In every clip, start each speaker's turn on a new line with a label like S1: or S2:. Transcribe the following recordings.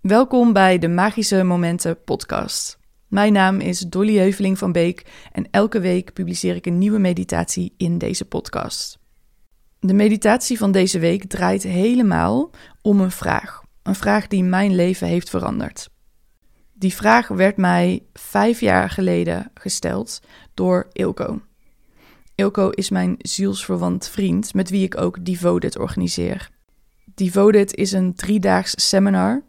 S1: Welkom bij de Magische Momenten podcast. Mijn naam is Dolly Heuveling van Beek en elke week publiceer ik een nieuwe meditatie in deze podcast. De meditatie van deze week draait helemaal om een vraag. Een vraag die mijn leven heeft veranderd. Die vraag werd mij vijf jaar geleden gesteld door Ilko. Ilko is mijn zielsverwant vriend met wie ik ook Devoted organiseer. Devoted is een driedaags seminar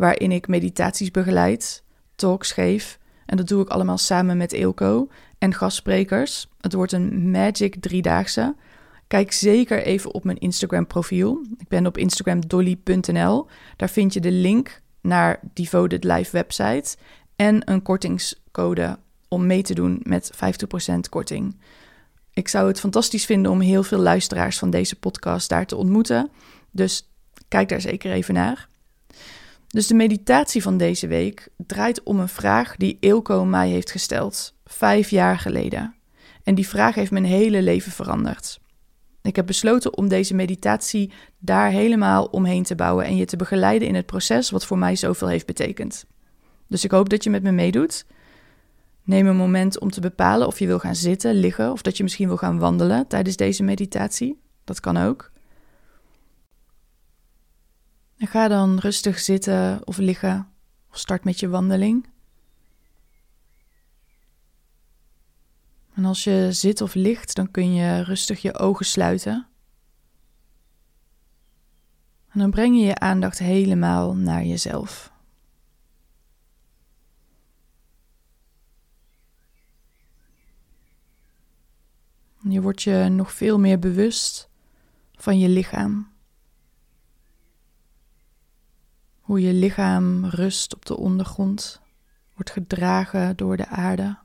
S1: waarin ik meditaties begeleid, talks geef. En dat doe ik allemaal samen met Ilko en gastsprekers. Het wordt een Magic driedaagse. Kijk zeker even op mijn Instagram profiel. Ik ben op Instagram dolly.nl. Daar vind je de link naar Devoted Live website en een kortingscode om mee te doen met 50% korting. Ik zou het fantastisch vinden om heel veel luisteraars van deze podcast daar te ontmoeten. Dus kijk daar zeker even naar. Dus de meditatie van deze week draait om een vraag die Ilko mij heeft gesteld, vijf jaar geleden. En die vraag heeft mijn hele leven veranderd. Ik heb besloten om deze meditatie daar helemaal omheen te bouwen en je te begeleiden in het proces wat voor mij zoveel heeft betekend. Dus ik hoop dat je met me meedoet. Neem een moment om te bepalen of je wil gaan zitten, liggen of dat je misschien wil gaan wandelen tijdens deze meditatie. Dat kan ook. En ga dan rustig zitten of liggen of start met je wandeling. En als je zit of ligt, dan kun je rustig je ogen sluiten. En dan breng je je aandacht helemaal naar jezelf. Je wordt je nog veel meer bewust van je lichaam. Hoe je lichaam rust op de ondergrond, wordt gedragen door de aarde.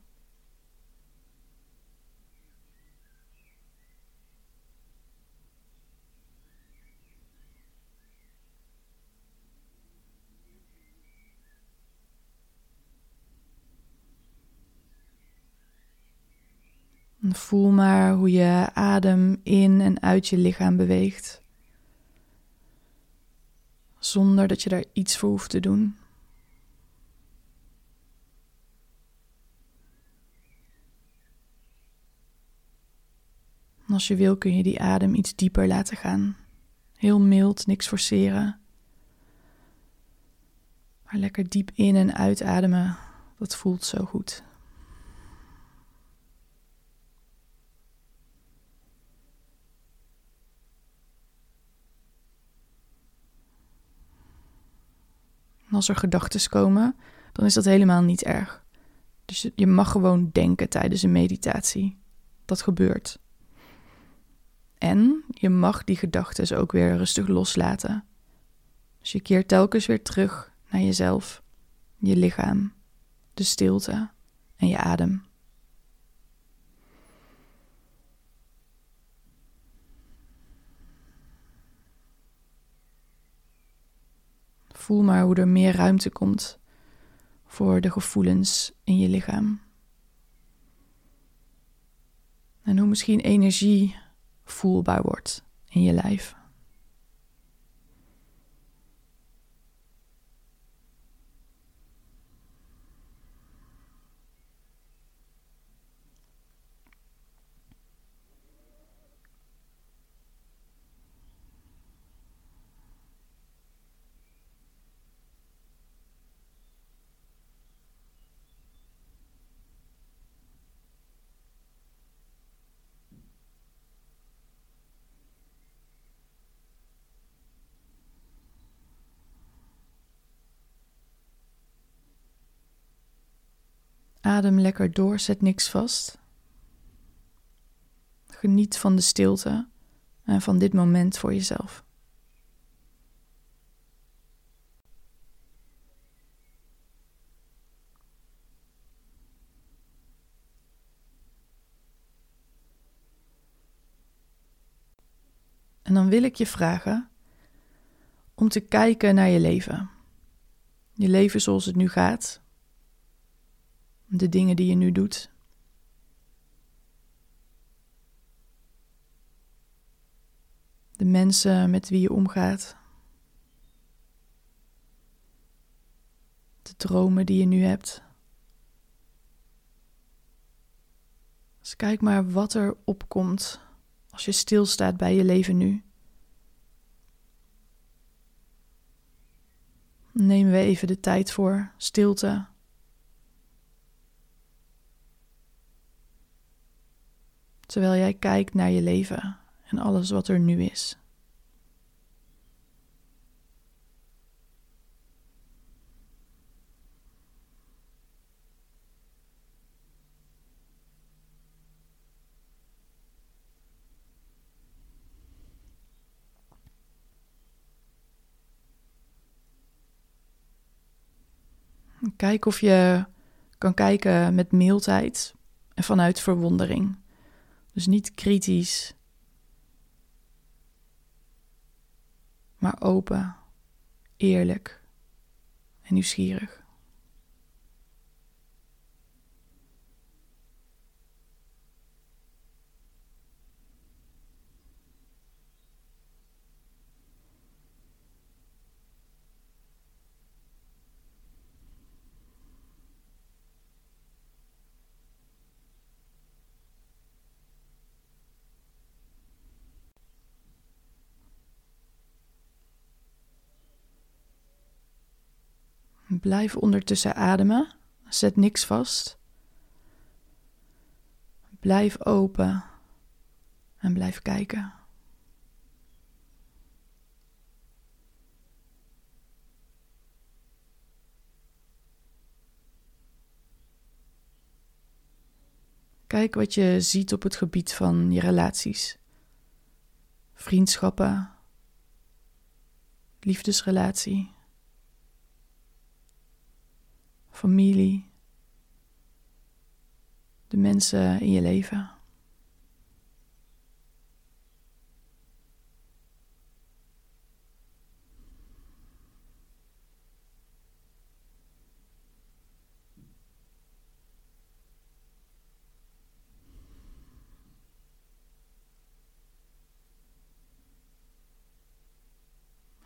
S1: voel maar hoe je adem in en uit je lichaam beweegt zonder dat je daar iets voor hoeft te doen. als je wil kun je die adem iets dieper laten gaan. Heel mild, niks forceren. Maar lekker diep in en uitademen, dat voelt zo goed. Als er gedachten komen, dan is dat helemaal niet erg. Dus je mag gewoon denken tijdens een meditatie. Dat gebeurt. En je mag die gedachten ook weer rustig loslaten. Dus je keert telkens weer terug naar jezelf, je lichaam, de stilte en je adem. Voel maar hoe er meer ruimte komt voor de gevoelens in je lichaam. En hoe misschien energie voelbaar wordt in je lijf. Adem lekker door, zet niks vast. Geniet van de stilte en van dit moment voor jezelf. En dan wil ik je vragen om te kijken naar je leven. Je leven zoals het nu gaat, de dingen die je nu doet. De mensen met wie je omgaat. de dromen die je nu hebt. Dus kijk maar wat er opkomt als je stilstaat bij je leven nu. Nemen we even de tijd voor stilte. Terwijl jij kijkt naar je leven en alles wat er nu is. Kijk of je kan kijken met mildheid en vanuit verwondering. Dus niet kritisch, maar open, eerlijk en nieuwsgierig. Blijf ondertussen ademen. Zet niks vast. Blijf open en blijf kijken. Kijk wat je ziet op het gebied van je relaties, vriendschappen, liefdesrelatie familie, de mensen in je leven.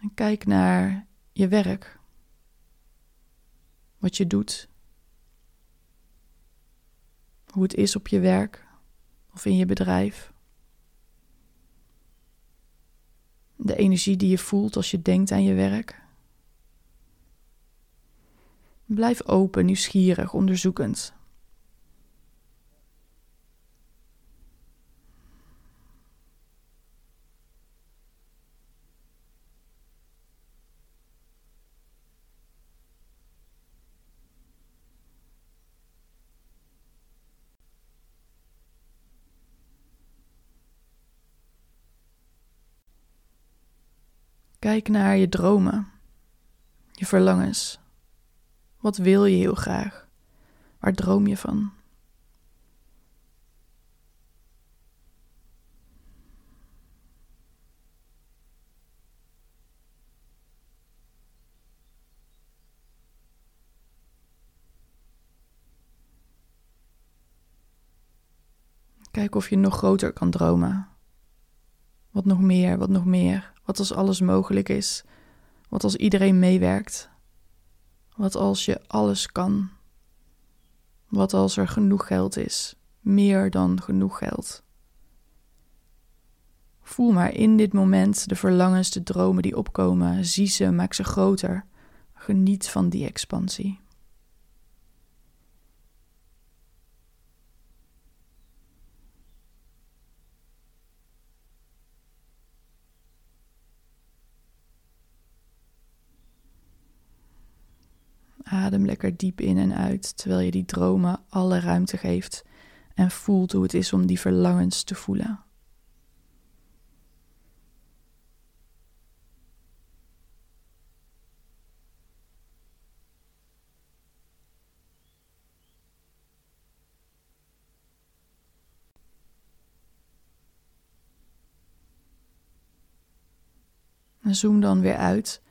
S1: En kijk naar je werk wat je doet, hoe het is op je werk of in je bedrijf. De energie die je voelt als je denkt aan je werk. Blijf open, nieuwsgierig, onderzoekend. Kijk naar je dromen, je verlangens. Wat wil je heel graag? Waar droom je van? Kijk of je nog groter kan dromen. Wat nog meer, wat nog meer. Wat als alles mogelijk is? Wat als iedereen meewerkt? Wat als je alles kan? Wat als er genoeg geld is? Meer dan genoeg geld. Voel maar in dit moment de verlangens, de dromen die opkomen. Zie ze, maak ze groter. Geniet van die expansie. Adem lekker diep in en uit terwijl je die dromen alle ruimte geeft en voelt hoe het is om die verlangens te voelen. En zoom dan weer uit.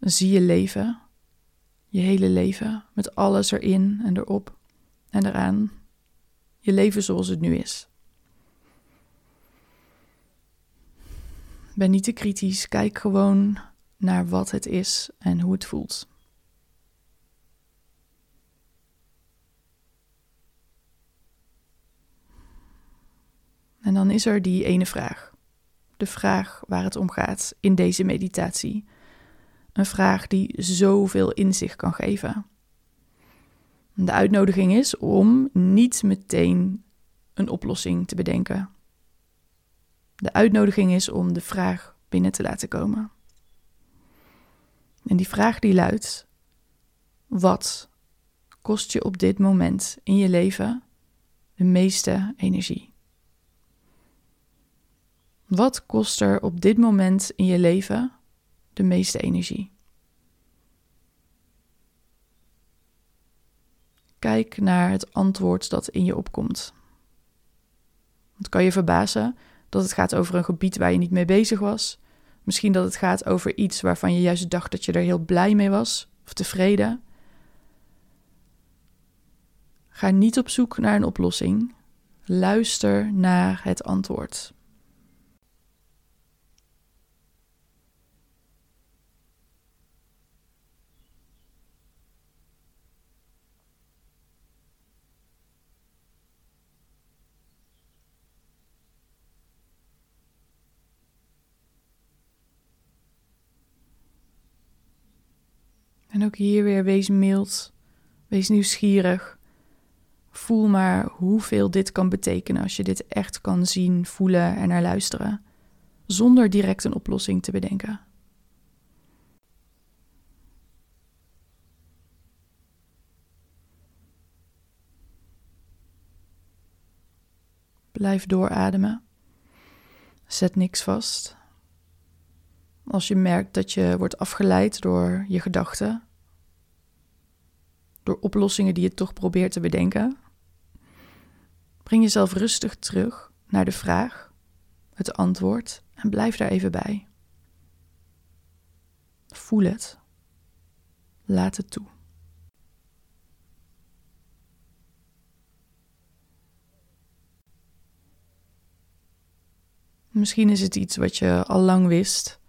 S1: Zie je leven je hele leven, met alles erin en erop en eraan. Je leven zoals het nu is. Ben niet te kritisch, kijk gewoon naar wat het is en hoe het voelt. En dan is er die ene vraag. De vraag waar het om gaat in deze meditatie. Een vraag die zoveel inzicht kan geven. De uitnodiging is om niet meteen een oplossing te bedenken. De uitnodiging is om de vraag binnen te laten komen. En die vraag die luidt: wat kost je op dit moment in je leven de meeste energie? Wat kost er op dit moment in je leven de meeste energie? Kijk naar het antwoord dat in je opkomt. Het kan je verbazen dat het gaat over een gebied waar je niet mee bezig was. Misschien dat het gaat over iets waarvan je juist dacht dat je er heel blij mee was of tevreden. Ga niet op zoek naar een oplossing. Luister naar het antwoord. En ook hier weer wees mild, wees nieuwsgierig. Voel maar hoeveel dit kan betekenen als je dit echt kan zien, voelen en naar luisteren, zonder direct een oplossing te bedenken. Blijf doorademen. Zet niks vast. Als je merkt dat je wordt afgeleid door je gedachten, door oplossingen die je toch probeert te bedenken, breng jezelf rustig terug naar de vraag, het antwoord en blijf daar even bij. Voel het. Laat het toe. Misschien is het iets wat je al lang wist,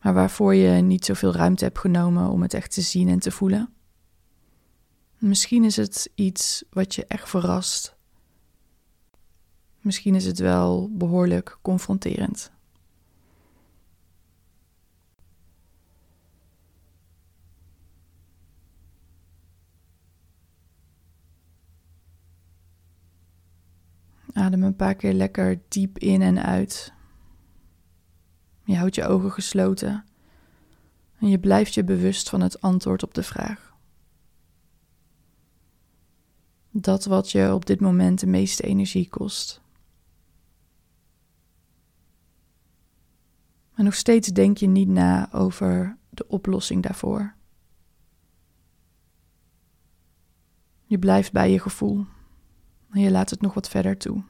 S1: maar waarvoor je niet zoveel ruimte hebt genomen om het echt te zien en te voelen. Misschien is het iets wat je echt verrast. Misschien is het wel behoorlijk confronterend. Adem een paar keer lekker diep in en uit. Je houdt je ogen gesloten en je blijft je bewust van het antwoord op de vraag. Dat wat je op dit moment de meeste energie kost. Maar nog steeds denk je niet na over de oplossing daarvoor. Je blijft bij je gevoel en je laat het nog wat verder toe.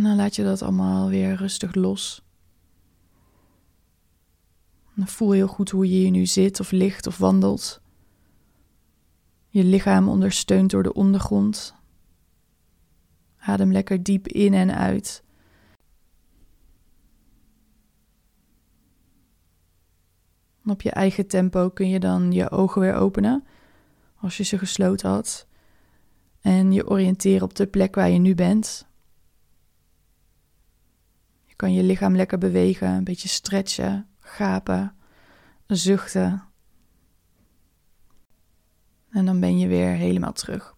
S1: En dan laat je dat allemaal weer rustig los. dan voel heel goed hoe je hier nu zit of ligt of wandelt. Je lichaam ondersteund door de ondergrond. Adem lekker diep in en uit. op je eigen tempo kun je dan je ogen weer openen als je ze gesloten had. En je oriënteren op de plek waar je nu bent kan je lichaam lekker bewegen, een beetje stretchen, gapen, zuchten. En dan ben je weer helemaal terug.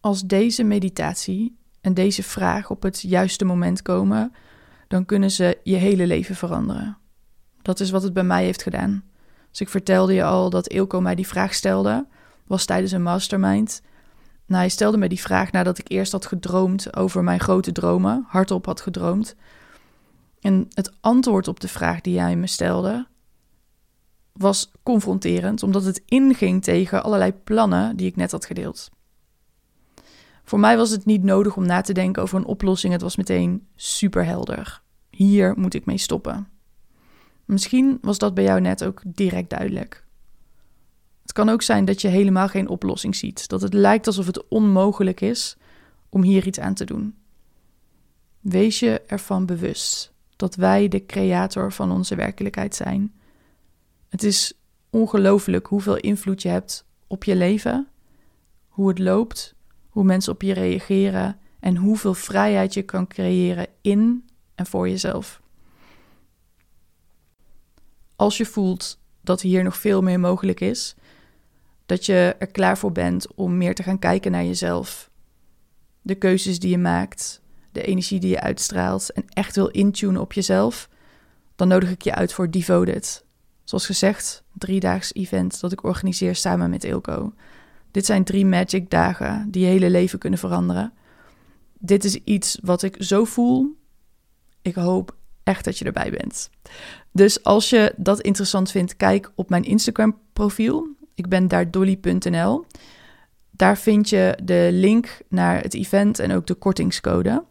S1: Als deze meditatie en deze vraag op het juiste moment komen, dan kunnen ze je hele leven veranderen. Dat is wat het bij mij heeft gedaan. Dus ik vertelde je al dat Ilko mij die vraag stelde, was tijdens een mastermind. Nou, hij stelde me die vraag nadat ik eerst had gedroomd over mijn grote dromen, hardop had gedroomd. En het antwoord op de vraag die jij me stelde was confronterend, omdat het inging tegen allerlei plannen die ik net had gedeeld. Voor mij was het niet nodig om na te denken over een oplossing. Het was meteen superhelder. Hier moet ik mee stoppen. Misschien was dat bij jou net ook direct duidelijk. Het kan ook zijn dat je helemaal geen oplossing ziet. Dat het lijkt alsof het onmogelijk is om hier iets aan te doen. Wees je ervan bewust dat wij de creator van onze werkelijkheid zijn. Het is ongelooflijk hoeveel invloed je hebt op je leven, hoe het loopt, hoe mensen op je reageren en hoeveel vrijheid je kan creëren in en voor jezelf. Als je voelt dat hier nog veel meer mogelijk is, dat je er klaar voor bent om meer te gaan kijken naar jezelf, de keuzes die je maakt, energie die je uitstraalt en echt wil intunen op jezelf, dan nodig ik je uit voor Devoted. Zoals gezegd, driedaags event dat ik organiseer samen met Ilko. Dit zijn drie magic dagen die je hele leven kunnen veranderen. Dit is iets wat ik zo voel. Ik hoop echt dat je erbij bent. Dus als je dat interessant vindt, kijk op mijn Instagram profiel. Ik ben daar dolly.nl. Daar vind je de link naar het event en ook de kortingscode.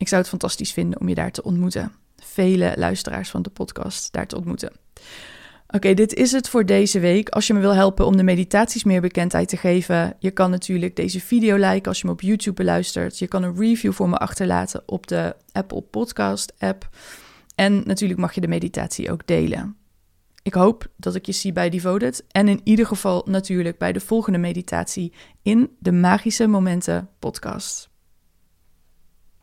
S1: Ik zou het fantastisch vinden om je daar te ontmoeten. Vele luisteraars van de podcast daar te ontmoeten. Oké, dit is het voor deze week. Als je me wil helpen om de meditaties meer bekendheid te geven, je kan natuurlijk deze video liken als je me op YouTube beluistert. Je kan een review voor me achterlaten op de Apple Podcast app. En natuurlijk mag je de meditatie ook delen. Ik hoop dat ik je zie bij Devoted en in ieder geval natuurlijk bij de volgende meditatie in de Magische Momenten podcast.